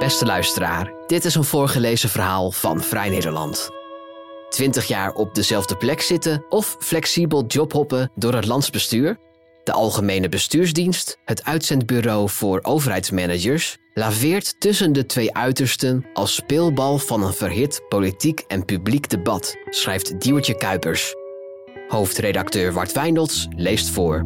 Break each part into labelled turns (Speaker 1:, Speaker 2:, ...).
Speaker 1: Beste luisteraar, dit is een voorgelezen verhaal van Vrij Nederland. 20 jaar op dezelfde plek zitten of flexibel jobhoppen door het landsbestuur? De Algemene Bestuursdienst, het uitzendbureau voor overheidsmanagers, laveert tussen de twee uitersten als speelbal van een verhit politiek en publiek debat, schrijft Diewertje Kuipers. Hoofdredacteur Wart Wijndels leest voor.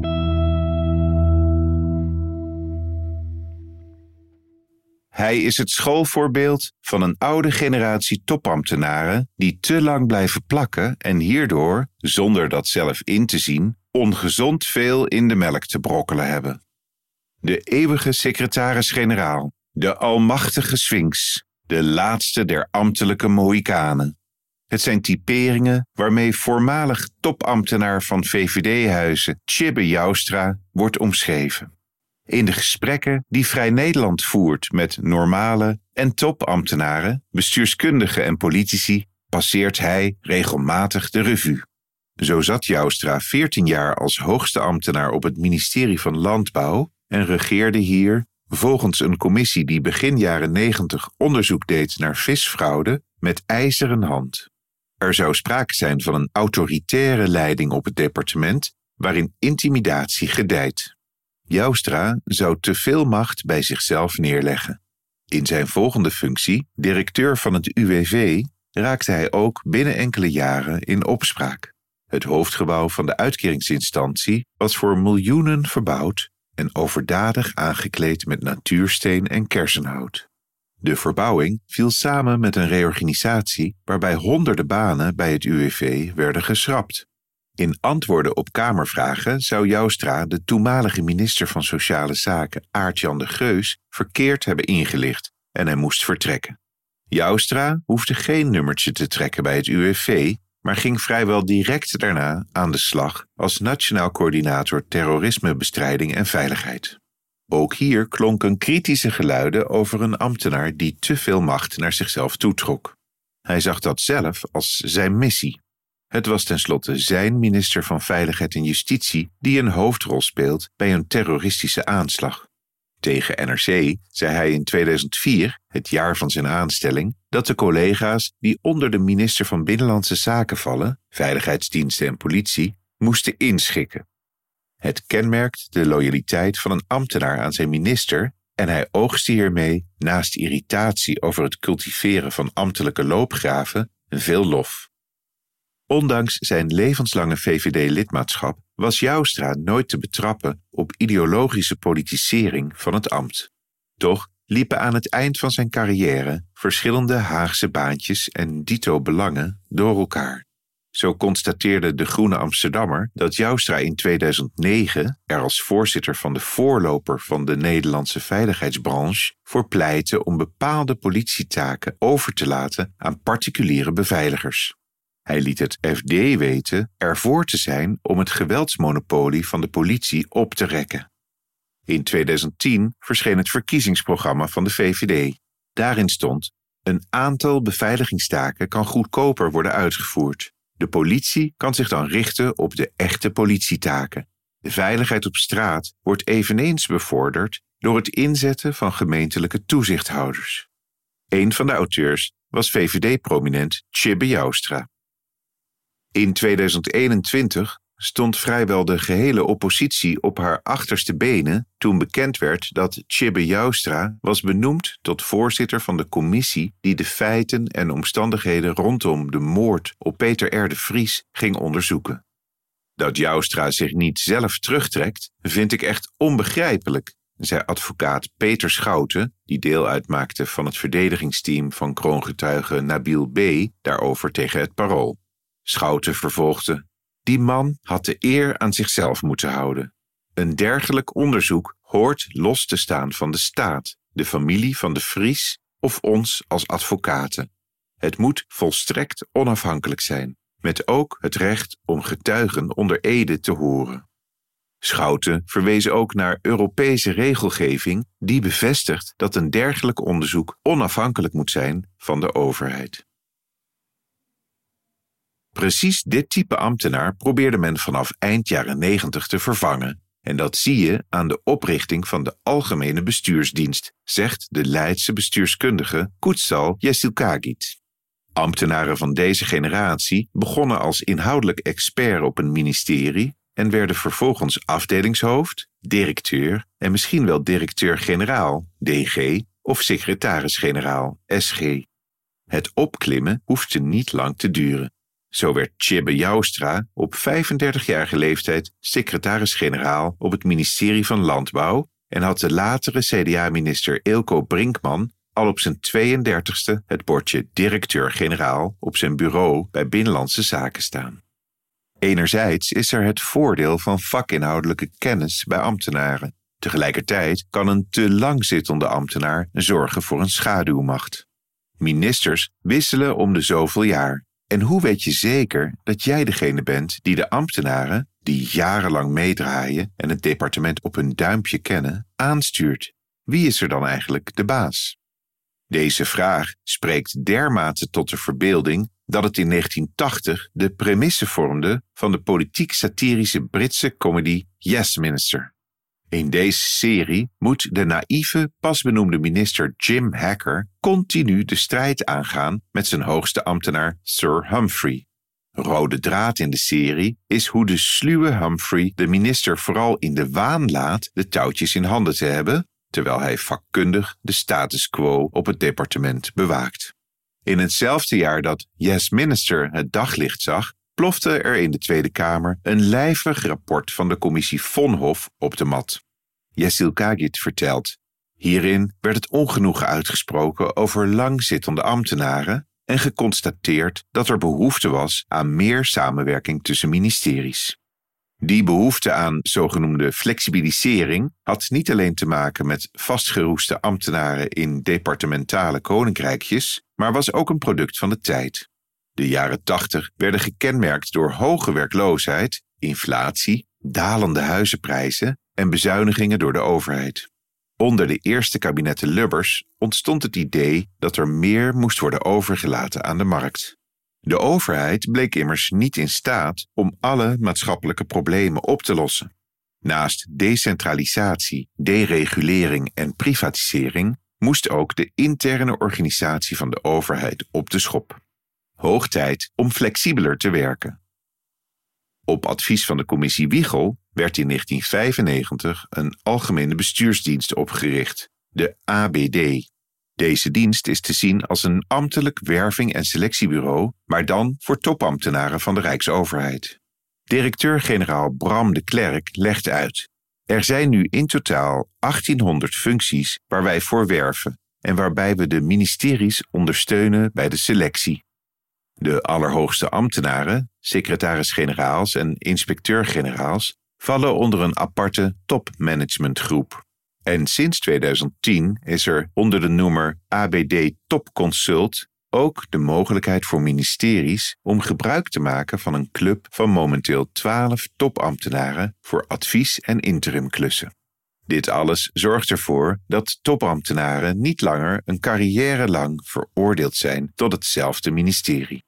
Speaker 2: Hij is het schoolvoorbeeld van een oude generatie topambtenaren die te lang blijven plakken en hierdoor, zonder dat zelf in te zien, ongezond veel in de melk te brokkelen hebben. De eeuwige secretaris-generaal, de almachtige Sphinx, de laatste der ambtelijke Mohikanen. Het zijn typeringen waarmee voormalig topambtenaar van VVD-huizen Chibbe Joustra wordt omschreven. In de gesprekken die Vrij Nederland voert met normale en topambtenaren, bestuurskundigen en politici, passeert hij regelmatig de revue. Zo zat Joustra 14 jaar als hoogste ambtenaar op het ministerie van Landbouw en regeerde hier, volgens een commissie die begin jaren 90 onderzoek deed naar visfraude, met ijzeren hand. Er zou sprake zijn van een autoritaire leiding op het departement, waarin intimidatie gedijt. Joustra zou te veel macht bij zichzelf neerleggen. In zijn volgende functie, directeur van het UWV, raakte hij ook binnen enkele jaren in opspraak. Het hoofdgebouw van de uitkeringsinstantie was voor miljoenen verbouwd en overdadig aangekleed met natuursteen en kersenhout. De verbouwing viel samen met een reorganisatie waarbij honderden banen bij het UWV werden geschrapt. In antwoorden op Kamervragen zou Joustra de toenmalige minister van Sociale Zaken Aart-Jan de Geus verkeerd hebben ingelicht en hij moest vertrekken. Joustra hoefde geen nummertje te trekken bij het UWV, maar ging vrijwel direct daarna aan de slag als Nationaal Coördinator Terrorismebestrijding en Veiligheid. Ook hier klonken kritische geluiden over een ambtenaar die te veel macht naar zichzelf toetrok. Hij zag dat zelf als zijn missie. Het was tenslotte zijn minister van Veiligheid en Justitie die een hoofdrol speelt bij een terroristische aanslag. Tegen NRC zei hij in 2004, het jaar van zijn aanstelling, dat de collega's die onder de minister van Binnenlandse Zaken vallen, veiligheidsdiensten en politie, moesten inschikken. Het kenmerkt de loyaliteit van een ambtenaar aan zijn minister en hij oogste hiermee, naast irritatie over het cultiveren van ambtelijke loopgraven, veel lof. Ondanks zijn levenslange VVD-lidmaatschap was Joustra nooit te betrappen op ideologische politisering van het ambt. Toch liepen aan het eind van zijn carrière verschillende Haagse baantjes en dito belangen door elkaar. Zo constateerde de Groene Amsterdammer dat Joustra in 2009 er als voorzitter van de voorloper van de Nederlandse veiligheidsbranche voor pleitte om bepaalde politietaken over te laten aan particuliere beveiligers. Hij liet het FD weten ervoor te zijn om het geweldsmonopolie van de politie op te rekken. In 2010 verscheen het verkiezingsprogramma van de VVD. Daarin stond: een aantal beveiligingstaken kan goedkoper worden uitgevoerd. De politie kan zich dan richten op de echte politietaken. De veiligheid op straat wordt eveneens bevorderd door het inzetten van gemeentelijke toezichthouders. Een van de auteurs was VVD-prominent Chibbe Joustra. In 2021 stond vrijwel de gehele oppositie op haar achterste benen toen bekend werd dat Chibbe Joustra was benoemd tot voorzitter van de commissie die de feiten en omstandigheden rondom de moord op Peter R. de Vries ging onderzoeken. Dat Joustra zich niet zelf terugtrekt, vind ik echt onbegrijpelijk, zei advocaat Peter Schouten, die deel uitmaakte van het verdedigingsteam van kroongetuige Nabil B., daarover tegen het parool. Schouten vervolgde: Die man had de eer aan zichzelf moeten houden. Een dergelijk onderzoek hoort los te staan van de staat, de familie van de Vries of ons als advocaten. Het moet volstrekt onafhankelijk zijn, met ook het recht om getuigen onder ede te horen. Schouten verwezen ook naar Europese regelgeving die bevestigt dat een dergelijk onderzoek onafhankelijk moet zijn van de overheid. Precies dit type ambtenaar probeerde men vanaf eind jaren 90 te vervangen En dat zie je aan de oprichting van de Algemene Bestuursdienst, zegt de Leidse bestuurskundige Kutsal Yesilkagit. Ambtenaren van deze generatie begonnen als inhoudelijk expert op een ministerie en werden vervolgens afdelingshoofd, directeur en misschien wel directeur-generaal, DG, of secretaris-generaal, SG. Het opklimmen hoefde niet lang te duren. Zo werd Chibbe Joustra op 35-jarige leeftijd secretaris-generaal op het ministerie van Landbouw en had de latere CDA-minister Ilko Brinkman al op zijn 32e het bordje directeur-generaal op zijn bureau bij Binnenlandse Zaken staan. Enerzijds is er het voordeel van vakinhoudelijke kennis bij ambtenaren. Tegelijkertijd kan een te lang zittende ambtenaar zorgen voor een schaduwmacht. Ministers wisselen om de zoveel jaar. En hoe weet je zeker dat jij degene bent die de ambtenaren, die jarenlang meedraaien en het departement op hun duimpje kennen, aanstuurt? Wie is er dan eigenlijk de baas? Deze vraag spreekt dermate tot de verbeelding dat het in 1980 de premisse vormde van de politiek-satirische Britse comedy Yes Minister. In deze serie moet de naïeve, pasbenoemde minister Jim Hacker continu de strijd aangaan met zijn hoogste ambtenaar Sir Humphrey. Rode draad in de serie is hoe de sluwe Humphrey de minister vooral in de waan laat de touwtjes in handen te hebben, terwijl hij vakkundig de status quo op het departement bewaakt. In hetzelfde jaar dat Yes Minister het daglicht zag, plofte er in de Tweede Kamer een lijvig rapport van de commissie Vonhof op de mat. Jessil Kagit vertelt. Hierin werd het ongenoegen uitgesproken over langzittende ambtenaren en geconstateerd dat er behoefte was aan meer samenwerking tussen ministeries. Die behoefte aan zogenoemde flexibilisering had niet alleen te maken met vastgeroeste ambtenaren in departementale koninkrijkjes, maar was ook een product van de tijd. De jaren 80 werden gekenmerkt door hoge werkloosheid, inflatie, dalende huizenprijzen en bezuinigingen door de overheid. Onder de eerste kabinetten Lubbers ontstond het idee dat er meer moest worden overgelaten aan de markt. De overheid bleek immers niet in staat om alle maatschappelijke problemen op te lossen. Naast decentralisatie, deregulering en privatisering moest ook de interne organisatie van de overheid op de schop. Hoog tijd om flexibeler te werken. Op advies van de commissie Wiegel werd in 1995 een algemene bestuursdienst opgericht, de ABD. Deze dienst is te zien als een ambtelijk werving- en selectiebureau, maar dan voor topambtenaren van de Rijksoverheid. Directeur-generaal Bram de Klerk legt uit. Er zijn nu in totaal 1800 functies waar wij voor werven en waarbij we de ministeries ondersteunen bij de selectie. De allerhoogste ambtenaren, secretaris-generaals en inspecteur-generaals, vallen onder een aparte topmanagementgroep. En sinds 2010 is er onder de noemer ABD Top Consult ook de mogelijkheid voor ministeries om gebruik te maken van een club van momenteel 12 topambtenaren voor advies- en interimklussen. Dit alles zorgt ervoor dat topambtenaren niet langer een carrière lang veroordeeld zijn tot hetzelfde ministerie.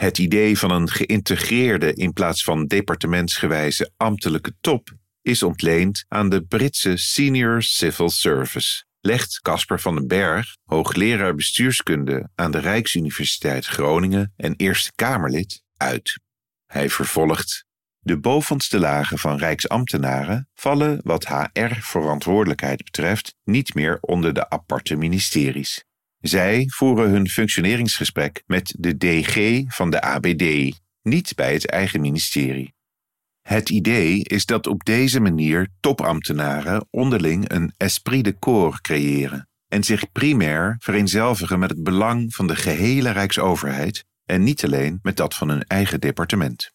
Speaker 2: Het idee van een geïntegreerde in plaats van departementsgewijze ambtelijke top is ontleend aan de Britse Senior Civil Service, legt Casper van den Berg, hoogleraar bestuurskunde aan de Rijksuniversiteit Groningen en Eerste Kamerlid, uit. Hij vervolgt de bovenste lagen van Rijksambtenaren vallen wat HR-verantwoordelijkheid betreft niet meer onder de aparte ministeries. Zij voeren hun functioneringsgesprek met de DG van de ABD, niet bij het eigen ministerie. Het idee is dat op deze manier topambtenaren onderling een esprit de corps creëren en zich primair vereenzelvigen met het belang van de gehele Rijksoverheid en niet alleen met dat van hun eigen departement.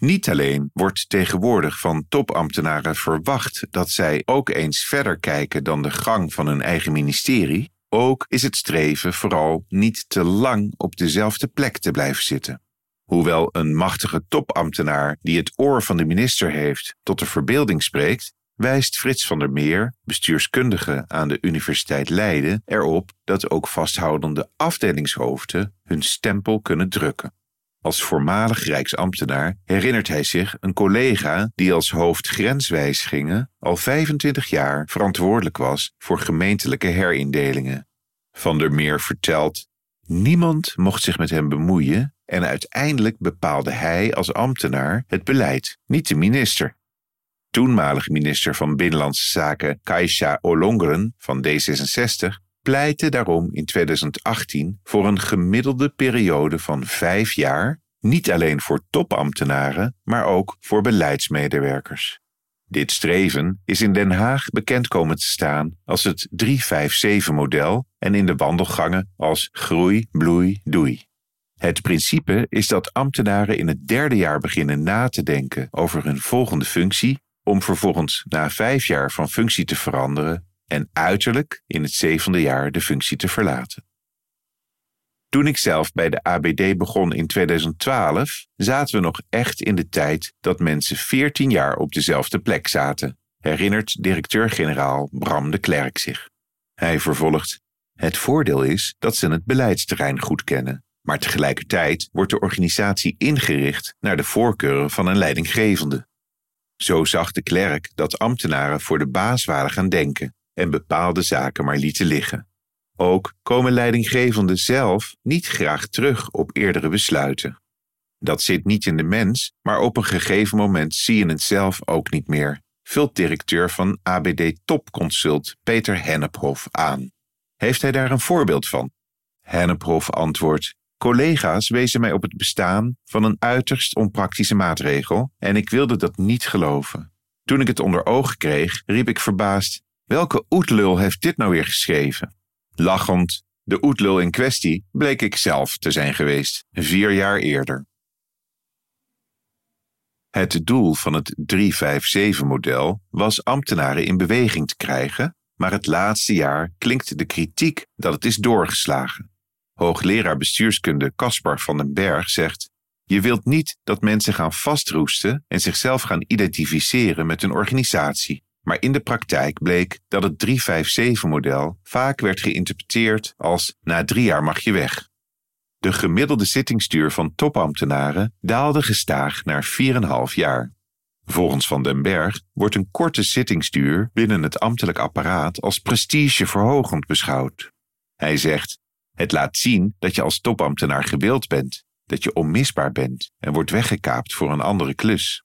Speaker 2: Niet alleen wordt tegenwoordig van topambtenaren verwacht dat zij ook eens verder kijken dan de gang van hun eigen ministerie, ook is het streven vooral niet te lang op dezelfde plek te blijven zitten. Hoewel een machtige topambtenaar die het oor van de minister heeft tot de verbeelding spreekt, wijst Frits van der Meer, bestuurskundige aan de Universiteit Leiden, erop dat ook vasthoudende afdelingshoofden hun stempel kunnen drukken. Als voormalig Rijksambtenaar herinnert hij zich een collega die als hoofd grenswijzigingen al 25 jaar verantwoordelijk was voor gemeentelijke herindelingen. Van der Meer vertelt: Niemand mocht zich met hem bemoeien en uiteindelijk bepaalde hij als ambtenaar het beleid, niet de minister. Toenmalig minister van Binnenlandse Zaken Kaisha Olongren van D66 pleitte daarom in 2018 voor een gemiddelde periode van vijf jaar, niet alleen voor topambtenaren, maar ook voor beleidsmedewerkers. Dit streven is in Den Haag bekend komen te staan als het 357-model en in de wandelgangen als groei, bloei, doei. Het principe is dat ambtenaren in het derde jaar beginnen na te denken over hun volgende functie, om vervolgens na vijf jaar van functie te veranderen en uiterlijk in het zevende jaar de functie te verlaten. Toen ik zelf bij de ABD begon in 2012, zaten we nog echt in de tijd dat mensen 14 jaar op dezelfde plek zaten, herinnert directeur-generaal Bram de Klerk zich. Hij vervolgt: Het voordeel is dat ze het beleidsterrein goed kennen, maar tegelijkertijd wordt de organisatie ingericht naar de voorkeuren van een leidinggevende. Zo zag de klerk dat ambtenaren voor de baas waren gaan denken en bepaalde zaken maar lieten liggen. Ook komen leidinggevenden zelf niet graag terug op eerdere besluiten. Dat zit niet in de mens, maar op een gegeven moment zie je het zelf ook niet meer, vult directeur van ABD Topconsult Peter Hennephoff aan. Heeft hij daar een voorbeeld van? Hennephoff antwoordt: Collega's wezen mij op het bestaan van een uiterst onpraktische maatregel en ik wilde dat niet geloven. Toen ik het onder ogen kreeg, riep ik verbaasd: Welke oetlul heeft dit nou weer geschreven? Lachend, de oetlul in kwestie bleek ik zelf te zijn geweest, vier jaar eerder. Het doel van het 357-model was ambtenaren in beweging te krijgen, maar het laatste jaar klinkt de kritiek dat het is doorgeslagen. Hoogleraar bestuurskunde Caspar van den Berg zegt: Je wilt niet dat mensen gaan vastroesten en zichzelf gaan identificeren met een organisatie. Maar in de praktijk bleek dat het 357-model vaak werd geïnterpreteerd als na drie jaar mag je weg. De gemiddelde zittingsduur van topambtenaren daalde gestaag naar 4,5 jaar. Volgens Van den Berg wordt een korte zittingsduur binnen het ambtelijk apparaat als prestigeverhogend beschouwd. Hij zegt: Het laat zien dat je als topambtenaar gewild bent, dat je onmisbaar bent en wordt weggekaapt voor een andere klus.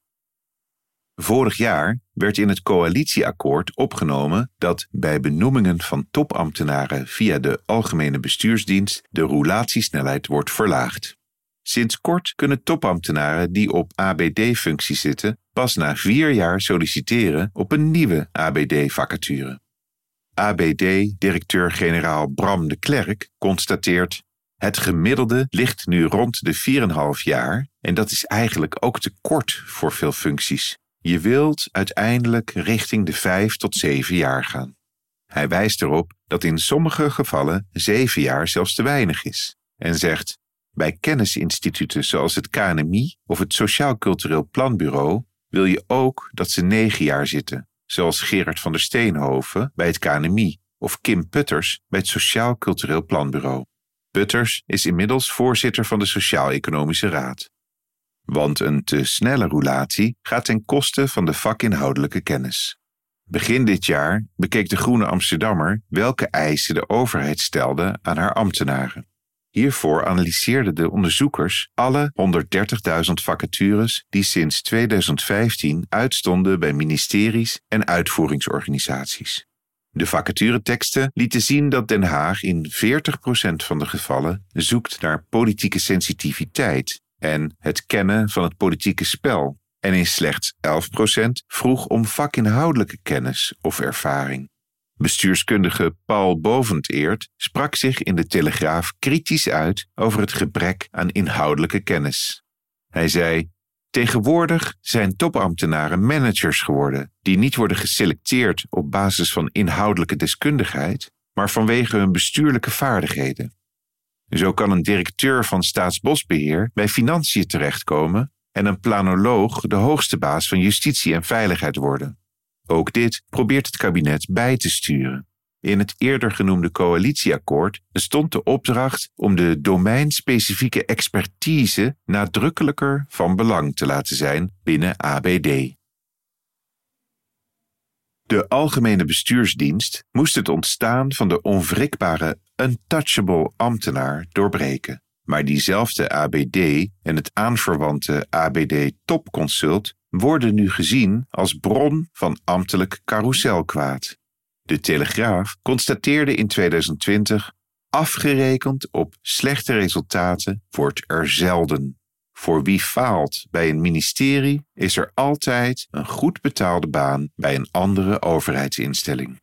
Speaker 2: Vorig jaar werd in het coalitieakkoord opgenomen dat bij benoemingen van topambtenaren via de Algemene Bestuursdienst de roulatiesnelheid wordt verlaagd. Sinds kort kunnen topambtenaren die op ABD-functie zitten pas na vier jaar solliciteren op een nieuwe ABD-vacature. ABD-directeur-generaal Bram de Klerk constateert: Het gemiddelde ligt nu rond de 4,5 jaar en dat is eigenlijk ook te kort voor veel functies. Je wilt uiteindelijk richting de vijf tot zeven jaar gaan. Hij wijst erop dat in sommige gevallen zeven jaar zelfs te weinig is en zegt: bij kennisinstituten zoals het KNMI of het Sociaal Cultureel Planbureau wil je ook dat ze negen jaar zitten, zoals Gerard van der Steenhoven bij het KNMI of Kim Putters bij het Sociaal Cultureel Planbureau. Putters is inmiddels voorzitter van de Sociaal-Economische Raad want een te snelle roulatie gaat ten koste van de vakinhoudelijke kennis. Begin dit jaar bekeek de Groene Amsterdammer welke eisen de overheid stelde aan haar ambtenaren. Hiervoor analyseerden de onderzoekers alle 130.000 vacatures die sinds 2015 uitstonden bij ministeries en uitvoeringsorganisaties. De vacatureteksten lieten zien dat Den Haag in 40% van de gevallen zoekt naar politieke sensitiviteit en het kennen van het politieke spel. En in slechts 11% vroeg om vakinhoudelijke kennis of ervaring. Bestuurskundige Paul Boventeert sprak zich in de Telegraaf kritisch uit over het gebrek aan inhoudelijke kennis. Hij zei: Tegenwoordig zijn topambtenaren managers geworden, die niet worden geselecteerd op basis van inhoudelijke deskundigheid, maar vanwege hun bestuurlijke vaardigheden. Zo kan een directeur van Staatsbosbeheer bij financiën terechtkomen en een planoloog de hoogste baas van justitie en veiligheid worden. Ook dit probeert het kabinet bij te sturen. In het eerder genoemde coalitieakkoord bestond de opdracht om de domeinspecifieke expertise nadrukkelijker van belang te laten zijn binnen ABD. De Algemene Bestuursdienst moest het ontstaan van de onwrikbare, untouchable ambtenaar doorbreken. Maar diezelfde ABD en het aanverwante ABD Topconsult worden nu gezien als bron van ambtelijk carouselkwaad. De Telegraaf constateerde in 2020: afgerekend op slechte resultaten wordt er zelden. Voor wie faalt bij een ministerie is er altijd een goed betaalde baan bij een andere overheidsinstelling.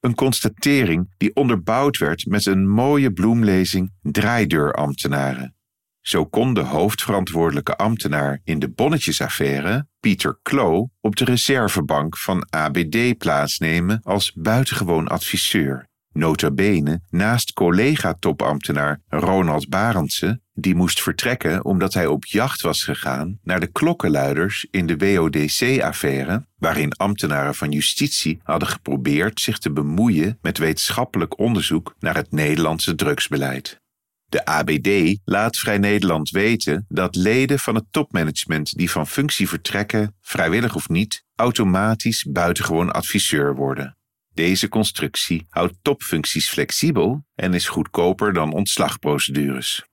Speaker 2: Een constatering die onderbouwd werd met een mooie bloemlezing draaideurambtenaren. Zo kon de hoofdverantwoordelijke ambtenaar in de bonnetjesaffaire, Pieter Klo, op de reservebank van ABD plaatsnemen als buitengewoon adviseur. Nota bene naast collega-topambtenaar Ronald Barendse, die moest vertrekken omdat hij op jacht was gegaan naar de klokkenluiders in de WODC-affaire, waarin ambtenaren van justitie hadden geprobeerd zich te bemoeien met wetenschappelijk onderzoek naar het Nederlandse drugsbeleid. De ABD laat Vrij Nederland weten dat leden van het topmanagement die van functie vertrekken, vrijwillig of niet, automatisch buitengewoon adviseur worden. Deze constructie houdt topfuncties flexibel en is goedkoper dan ontslagprocedures.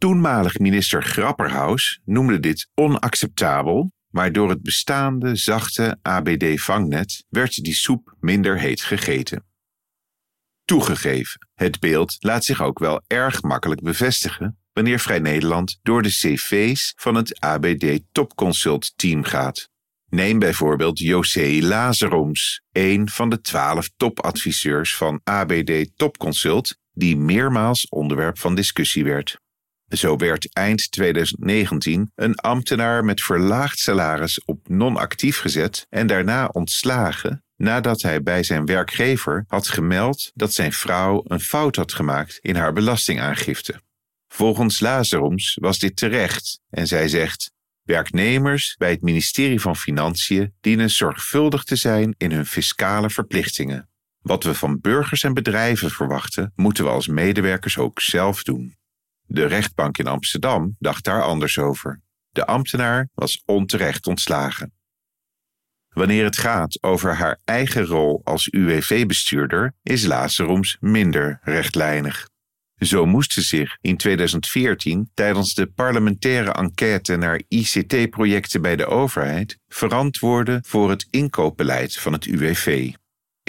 Speaker 2: Toenmalig minister Grapperhaus noemde dit onacceptabel, maar door het bestaande zachte ABD-vangnet werd die soep minder heet gegeten. Toegegeven, het beeld laat zich ook wel erg makkelijk bevestigen wanneer Vrij Nederland door de cv's van het ABD Topconsult team gaat. Neem bijvoorbeeld José Lazaroms, een van de twaalf topadviseurs van ABD Topconsult, die meermaals onderwerp van discussie werd. Zo werd eind 2019 een ambtenaar met verlaagd salaris op non-actief gezet en daarna ontslagen nadat hij bij zijn werkgever had gemeld dat zijn vrouw een fout had gemaakt in haar belastingaangifte. Volgens Lazaroms was dit terecht en zij zegt: Werknemers bij het ministerie van Financiën dienen zorgvuldig te zijn in hun fiscale verplichtingen. Wat we van burgers en bedrijven verwachten, moeten we als medewerkers ook zelf doen. De rechtbank in Amsterdam dacht daar anders over. De ambtenaar was onterecht ontslagen. Wanneer het gaat over haar eigen rol als UWV-bestuurder, is Lazaroms minder rechtlijnig. Zo moest ze zich in 2014 tijdens de parlementaire enquête naar ICT-projecten bij de overheid verantwoorden voor het inkoopbeleid van het UWV.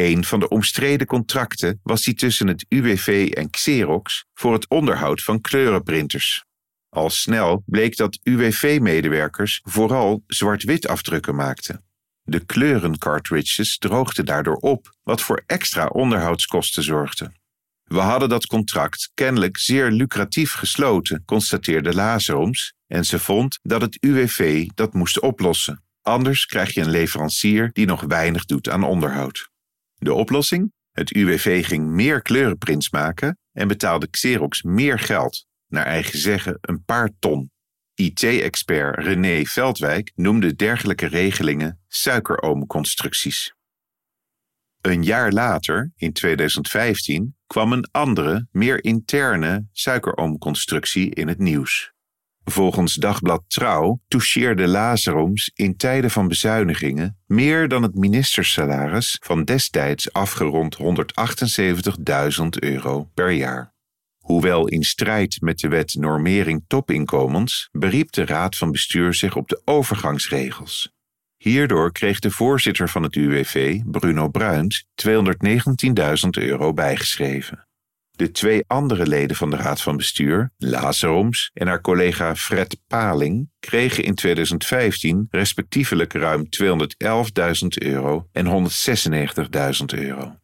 Speaker 2: Een van de omstreden contracten was die tussen het UWV en Xerox voor het onderhoud van kleurenprinters. Al snel bleek dat UWV-medewerkers vooral zwart-wit afdrukken maakten. De kleurencartridges droogden daardoor op, wat voor extra onderhoudskosten zorgde. We hadden dat contract kennelijk zeer lucratief gesloten, constateerde Lazaroms, en ze vond dat het UWV dat moest oplossen. Anders krijg je een leverancier die nog weinig doet aan onderhoud. De oplossing? Het UWV ging meer kleurenprints maken en betaalde Xerox meer geld, naar eigen zeggen een paar ton. IT-expert René Veldwijk noemde dergelijke regelingen suikeroomconstructies. Een jaar later, in 2015, kwam een andere, meer interne suikeroomconstructie in het nieuws. Volgens Dagblad Trouw toucheerde Lazaroms in tijden van bezuinigingen meer dan het ministersalaris van destijds afgerond 178.000 euro per jaar. Hoewel in strijd met de wet normering topinkomens, beriep de Raad van Bestuur zich op de overgangsregels. Hierdoor kreeg de voorzitter van het UWV, Bruno Bruins, 219.000 euro bijgeschreven. De twee andere leden van de Raad van Bestuur, Lazaroms en haar collega Fred Paling, kregen in 2015 respectievelijk ruim 211.000 euro en 196.000 euro.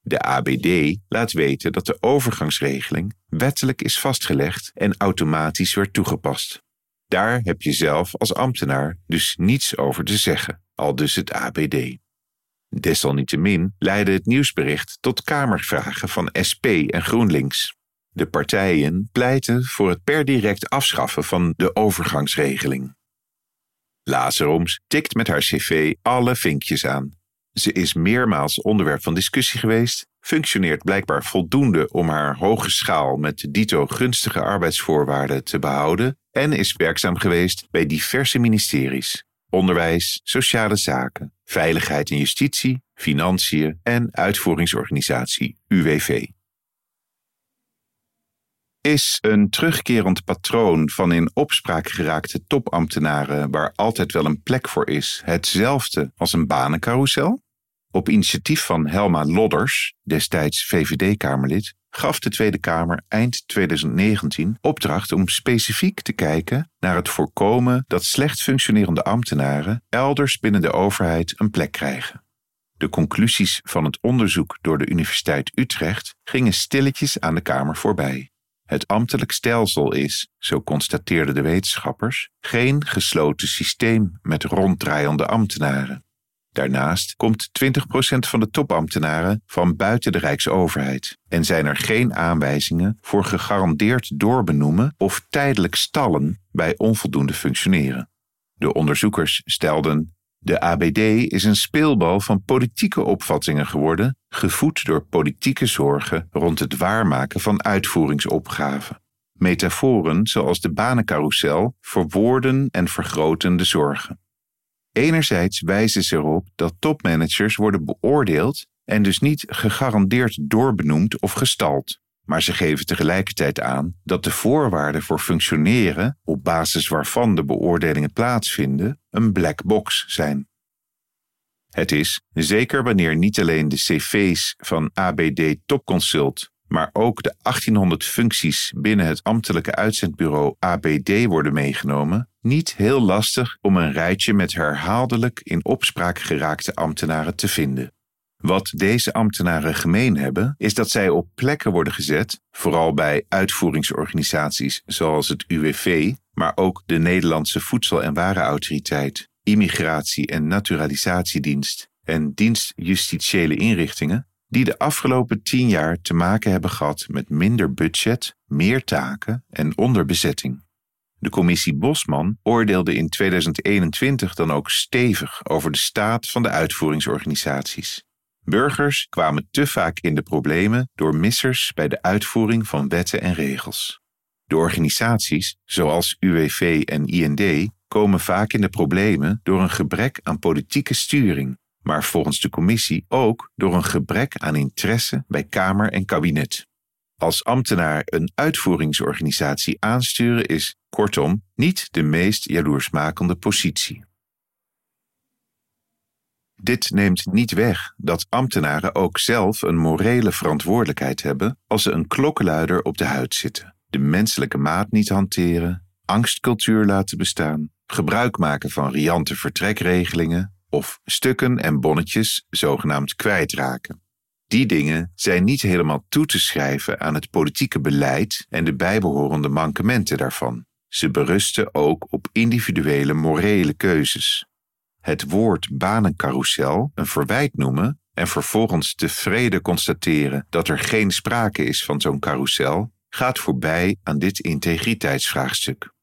Speaker 2: De ABD laat weten dat de overgangsregeling wettelijk is vastgelegd en automatisch werd toegepast. Daar heb je zelf als ambtenaar dus niets over te zeggen, al dus het ABD. Desalniettemin leidde het nieuwsbericht tot kamervragen van SP en GroenLinks. De partijen pleiten voor het per direct afschaffen van de overgangsregeling. Lazaroms tikt met haar cv alle vinkjes aan. Ze is meermaals onderwerp van discussie geweest, functioneert blijkbaar voldoende om haar hoge schaal met dito gunstige arbeidsvoorwaarden te behouden en is werkzaam geweest bij diverse ministeries: onderwijs, sociale zaken, veiligheid en justitie, financiën en uitvoeringsorganisatie UWV. Is een terugkerend patroon van in opspraak geraakte topambtenaren waar altijd wel een plek voor is, hetzelfde als een banencarousel? Op initiatief van Helma Lodders, destijds VVD-Kamerlid, gaf de Tweede Kamer eind 2019 opdracht om specifiek te kijken naar het voorkomen dat slecht functionerende ambtenaren elders binnen de overheid een plek krijgen. De conclusies van het onderzoek door de Universiteit Utrecht gingen stilletjes aan de Kamer voorbij. Het ambtelijk stelsel is, zo constateerden de wetenschappers, geen gesloten systeem met ronddraaiende ambtenaren. Daarnaast komt 20% van de topambtenaren van buiten de Rijksoverheid en zijn er geen aanwijzingen voor gegarandeerd doorbenoemen of tijdelijk stallen bij onvoldoende functioneren. De onderzoekers stelden de ABD is een speelbal van politieke opvattingen geworden, gevoed door politieke zorgen rond het waarmaken van uitvoeringsopgaven. Metaforen zoals de banencarousel verwoorden en vergroten de zorgen. Enerzijds wijzen ze erop dat topmanagers worden beoordeeld en dus niet gegarandeerd doorbenoemd of gestald. Maar ze geven tegelijkertijd aan dat de voorwaarden voor functioneren, op basis waarvan de beoordelingen plaatsvinden, een black box zijn. Het is, zeker wanneer niet alleen de cv's van ABD Topconsult, maar ook de 1800 functies binnen het ambtelijke uitzendbureau ABD worden meegenomen, niet heel lastig om een rijtje met herhaaldelijk in opspraak geraakte ambtenaren te vinden. Wat deze ambtenaren gemeen hebben, is dat zij op plekken worden gezet, vooral bij uitvoeringsorganisaties zoals het UWV, maar ook de Nederlandse Voedsel- en Warenautoriteit, Immigratie- en Naturalisatiedienst en dienst justitiële inrichtingen, die de afgelopen tien jaar te maken hebben gehad met minder budget, meer taken en onderbezetting. De commissie Bosman oordeelde in 2021 dan ook stevig over de staat van de uitvoeringsorganisaties. Burgers kwamen te vaak in de problemen door missers bij de uitvoering van wetten en regels. De organisaties, zoals UWV en IND, komen vaak in de problemen door een gebrek aan politieke sturing, maar volgens de commissie ook door een gebrek aan interesse bij Kamer en kabinet. Als ambtenaar een uitvoeringsorganisatie aansturen is, kortom, niet de meest jaloersmakende positie. Dit neemt niet weg dat ambtenaren ook zelf een morele verantwoordelijkheid hebben als ze een klokkenluider op de huid zitten, de menselijke maat niet hanteren, angstcultuur laten bestaan, gebruik maken van riante vertrekregelingen of stukken en bonnetjes zogenaamd kwijtraken. Die dingen zijn niet helemaal toe te schrijven aan het politieke beleid en de bijbehorende mankementen daarvan. Ze berusten ook op individuele morele keuzes. Het woord banencarousel een verwijt noemen en vervolgens tevreden constateren dat er geen sprake is van zo'n carousel, gaat voorbij aan dit integriteitsvraagstuk.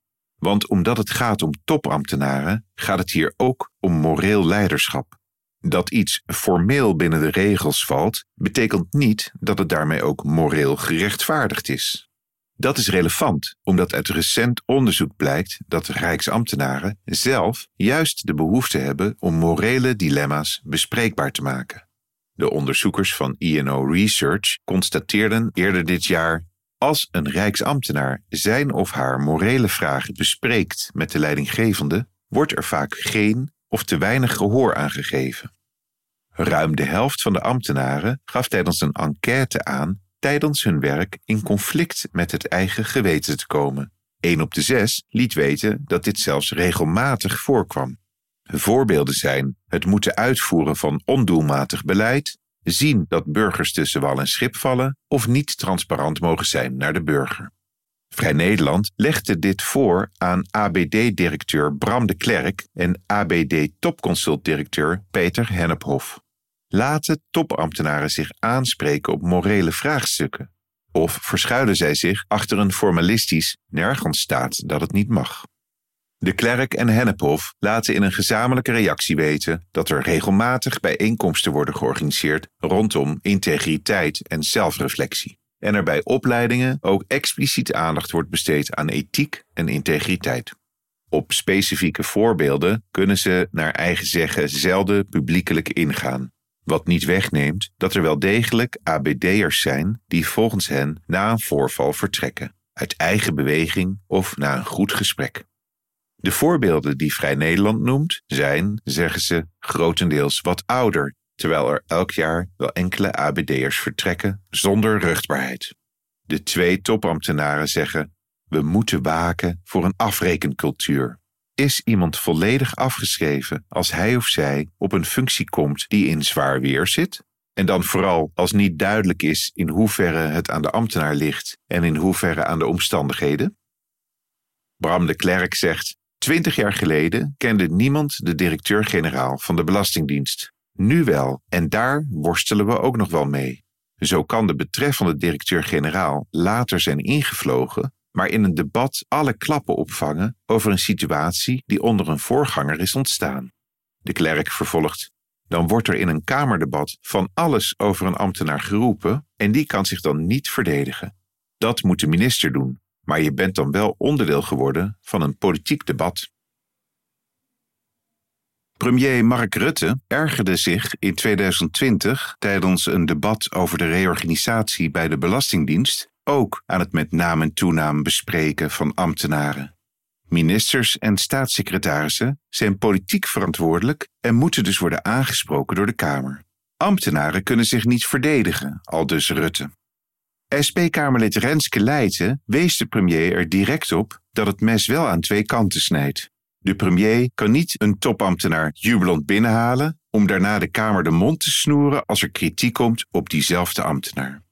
Speaker 2: Want omdat het gaat om topambtenaren, gaat het hier ook om moreel leiderschap. Dat iets formeel binnen de regels valt, betekent niet dat het daarmee ook moreel gerechtvaardigd is. Dat is relevant, omdat uit recent onderzoek blijkt dat Rijksambtenaren zelf juist de behoefte hebben om morele dilemma's bespreekbaar te maken. De onderzoekers van INO Research constateerden eerder dit jaar als een Rijksambtenaar zijn of haar morele vragen bespreekt met de leidinggevende, wordt er vaak geen of te weinig gehoor aangegeven. Ruim de helft van de ambtenaren gaf tijdens een enquête aan tijdens hun werk in conflict met het eigen geweten te komen. Een op de zes liet weten dat dit zelfs regelmatig voorkwam. Voorbeelden zijn het moeten uitvoeren van ondoelmatig beleid, zien dat burgers tussen wal en schip vallen of niet transparant mogen zijn naar de burger. Vrij Nederland legde dit voor aan ABD-directeur Bram de Klerk en ABD-topconsultdirecteur Peter Hennephoff. Laten topambtenaren zich aanspreken op morele vraagstukken? Of verschuilen zij zich achter een formalistisch nergens staat dat het niet mag? De Klerk en Hennephof laten in een gezamenlijke reactie weten dat er regelmatig bijeenkomsten worden georganiseerd rondom integriteit en zelfreflectie. En er bij opleidingen ook expliciet aandacht wordt besteed aan ethiek en integriteit. Op specifieke voorbeelden kunnen ze naar eigen zeggen zelden publiekelijk ingaan. Wat niet wegneemt dat er wel degelijk ABD'ers zijn die volgens hen na een voorval vertrekken, uit eigen beweging of na een goed gesprek. De voorbeelden die Vrij Nederland noemt zijn, zeggen ze, grotendeels wat ouder, terwijl er elk jaar wel enkele ABD'ers vertrekken zonder ruchtbaarheid. De twee topambtenaren zeggen: we moeten waken voor een afrekencultuur. Is iemand volledig afgeschreven als hij of zij op een functie komt die in zwaar weer zit? En dan vooral als niet duidelijk is in hoeverre het aan de ambtenaar ligt en in hoeverre aan de omstandigheden? Bram de Klerk zegt: Twintig jaar geleden kende niemand de directeur-generaal van de Belastingdienst. Nu wel, en daar worstelen we ook nog wel mee. Zo kan de betreffende directeur-generaal later zijn ingevlogen, maar in een debat alle klappen opvangen over een situatie die onder een voorganger is ontstaan. De klerk vervolgt: Dan wordt er in een kamerdebat van alles over een ambtenaar geroepen en die kan zich dan niet verdedigen. Dat moet de minister doen, maar je bent dan wel onderdeel geworden van een politiek debat. Premier Mark Rutte ergerde zich in 2020 tijdens een debat over de reorganisatie bij de Belastingdienst ook aan het met naam en toenaam bespreken van ambtenaren. Ministers en staatssecretarissen zijn politiek verantwoordelijk en moeten dus worden aangesproken door de Kamer. Ambtenaren kunnen zich niet verdedigen, al dus Rutte. SP-Kamerlid Renske Leijten wees de premier er direct op dat het mes wel aan twee kanten snijdt. De premier kan niet een topambtenaar jubelend binnenhalen om daarna de Kamer de mond te snoeren als er kritiek komt op diezelfde ambtenaar.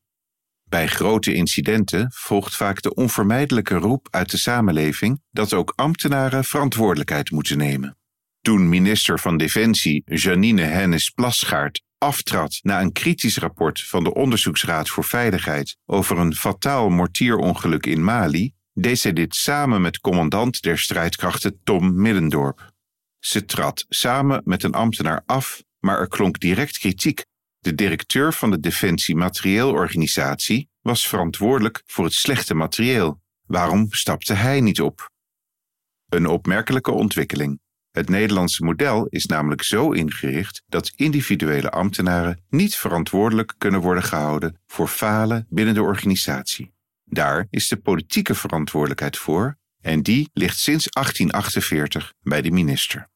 Speaker 2: Bij grote incidenten volgt vaak de onvermijdelijke roep uit de samenleving dat ook ambtenaren verantwoordelijkheid moeten nemen. Toen minister van Defensie Janine Hennis Plasgaard aftrad na een kritisch rapport van de Onderzoeksraad voor Veiligheid over een fataal mortierongeluk in Mali, deed zij dit samen met commandant der strijdkrachten Tom Middendorp. Ze trad samen met een ambtenaar af, maar er klonk direct kritiek. De directeur van de Defensie Materieelorganisatie was verantwoordelijk voor het slechte materieel. Waarom stapte hij niet op? Een opmerkelijke ontwikkeling. Het Nederlandse model is namelijk zo ingericht dat individuele ambtenaren niet verantwoordelijk kunnen worden gehouden voor falen binnen de organisatie. Daar is de politieke verantwoordelijkheid voor en die ligt sinds 1848 bij de minister.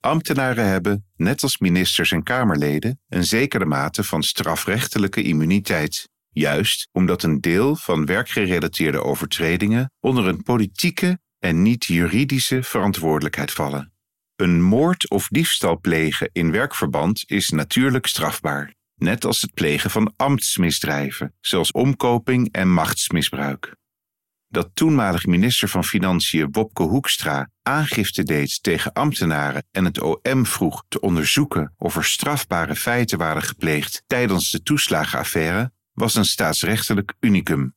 Speaker 2: Ambtenaren hebben, net als ministers en Kamerleden, een zekere mate van strafrechtelijke immuniteit, juist omdat een deel van werkgerelateerde overtredingen onder een politieke en niet juridische verantwoordelijkheid vallen. Een moord of diefstal plegen in werkverband is natuurlijk strafbaar, net als het plegen van ambtsmisdrijven, zoals omkoping en machtsmisbruik. Dat toenmalig minister van Financiën Wopke Hoekstra aangifte deed tegen ambtenaren en het OM vroeg te onderzoeken of er strafbare feiten waren gepleegd tijdens de toeslagenaffaire, was een staatsrechtelijk unicum.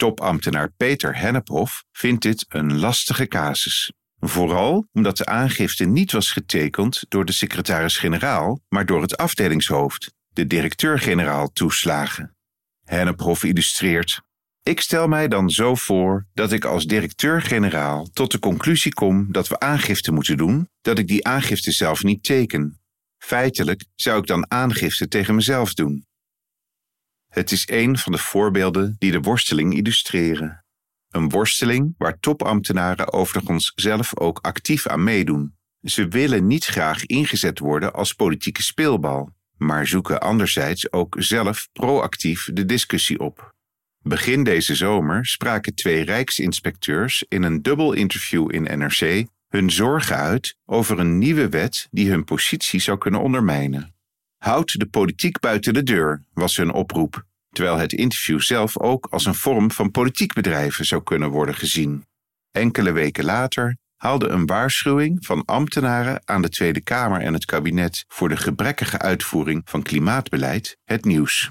Speaker 2: Topambtenaar Peter Hennephoff vindt dit een lastige casus. Vooral omdat de aangifte niet was getekend door de secretaris-generaal, maar door het afdelingshoofd, de directeur-generaal toeslagen. Hennephoff illustreert. Ik stel mij dan zo voor dat ik als directeur-generaal tot de conclusie kom dat we aangifte moeten doen, dat ik die aangifte zelf niet teken. Feitelijk zou ik dan aangifte tegen mezelf doen. Het is een van de voorbeelden die de worsteling illustreren. Een worsteling waar topambtenaren overigens zelf ook actief aan meedoen. Ze willen niet graag ingezet worden als politieke speelbal, maar zoeken anderzijds ook zelf proactief de discussie op. Begin deze zomer spraken twee Rijksinspecteurs in een dubbel interview in NRC hun zorgen uit over een nieuwe wet die hun positie zou kunnen ondermijnen. Houd de politiek buiten de deur, was hun oproep, terwijl het interview zelf ook als een vorm van politiek bedrijven zou kunnen worden gezien. Enkele weken later haalde een waarschuwing van ambtenaren aan de Tweede Kamer en het kabinet voor de gebrekkige uitvoering van klimaatbeleid het nieuws.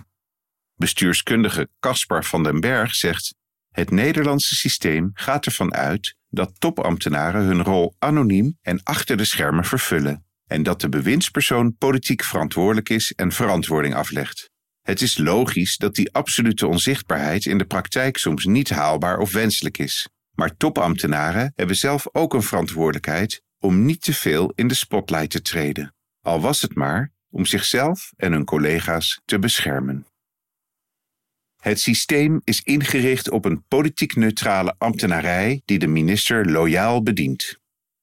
Speaker 2: Bestuurskundige Caspar van den Berg zegt: Het Nederlandse systeem gaat ervan uit dat topambtenaren hun rol anoniem en achter de schermen vervullen en dat de bewindspersoon politiek verantwoordelijk is en verantwoording aflegt. Het is logisch dat die absolute onzichtbaarheid in de praktijk soms niet haalbaar of wenselijk is. Maar topambtenaren hebben zelf ook een verantwoordelijkheid om niet te veel in de spotlight te treden, al was het maar om zichzelf en hun collega's te beschermen. Het systeem is ingericht op een politiek neutrale ambtenarij die de minister loyaal bedient.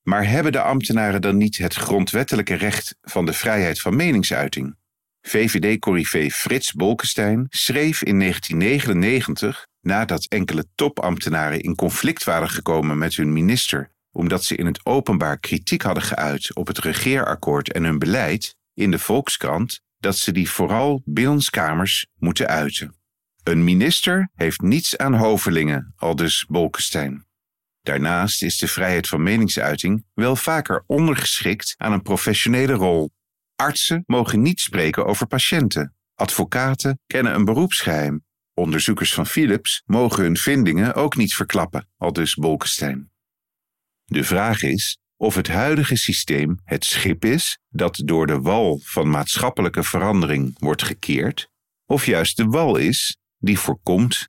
Speaker 2: Maar hebben de ambtenaren dan niet het grondwettelijke recht van de vrijheid van meningsuiting? VVD-corrivé Frits Bolkestein schreef in 1999, nadat enkele topambtenaren in conflict waren gekomen met hun minister omdat ze in het openbaar kritiek hadden geuit op het regeerakkoord en hun beleid, in de Volkskrant dat ze die vooral binnenskamers moeten uiten. Een minister heeft niets aan hovelingen, aldus Bolkestein. Daarnaast is de vrijheid van meningsuiting wel vaker ondergeschikt aan een professionele rol. Artsen mogen niet spreken over patiënten. Advocaten kennen een beroepsgeheim. Onderzoekers van Philips mogen hun vindingen ook niet verklappen, aldus Bolkestein. De vraag is of het huidige systeem het schip is dat door de wal van maatschappelijke verandering wordt gekeerd, of juist de wal is die voorkomt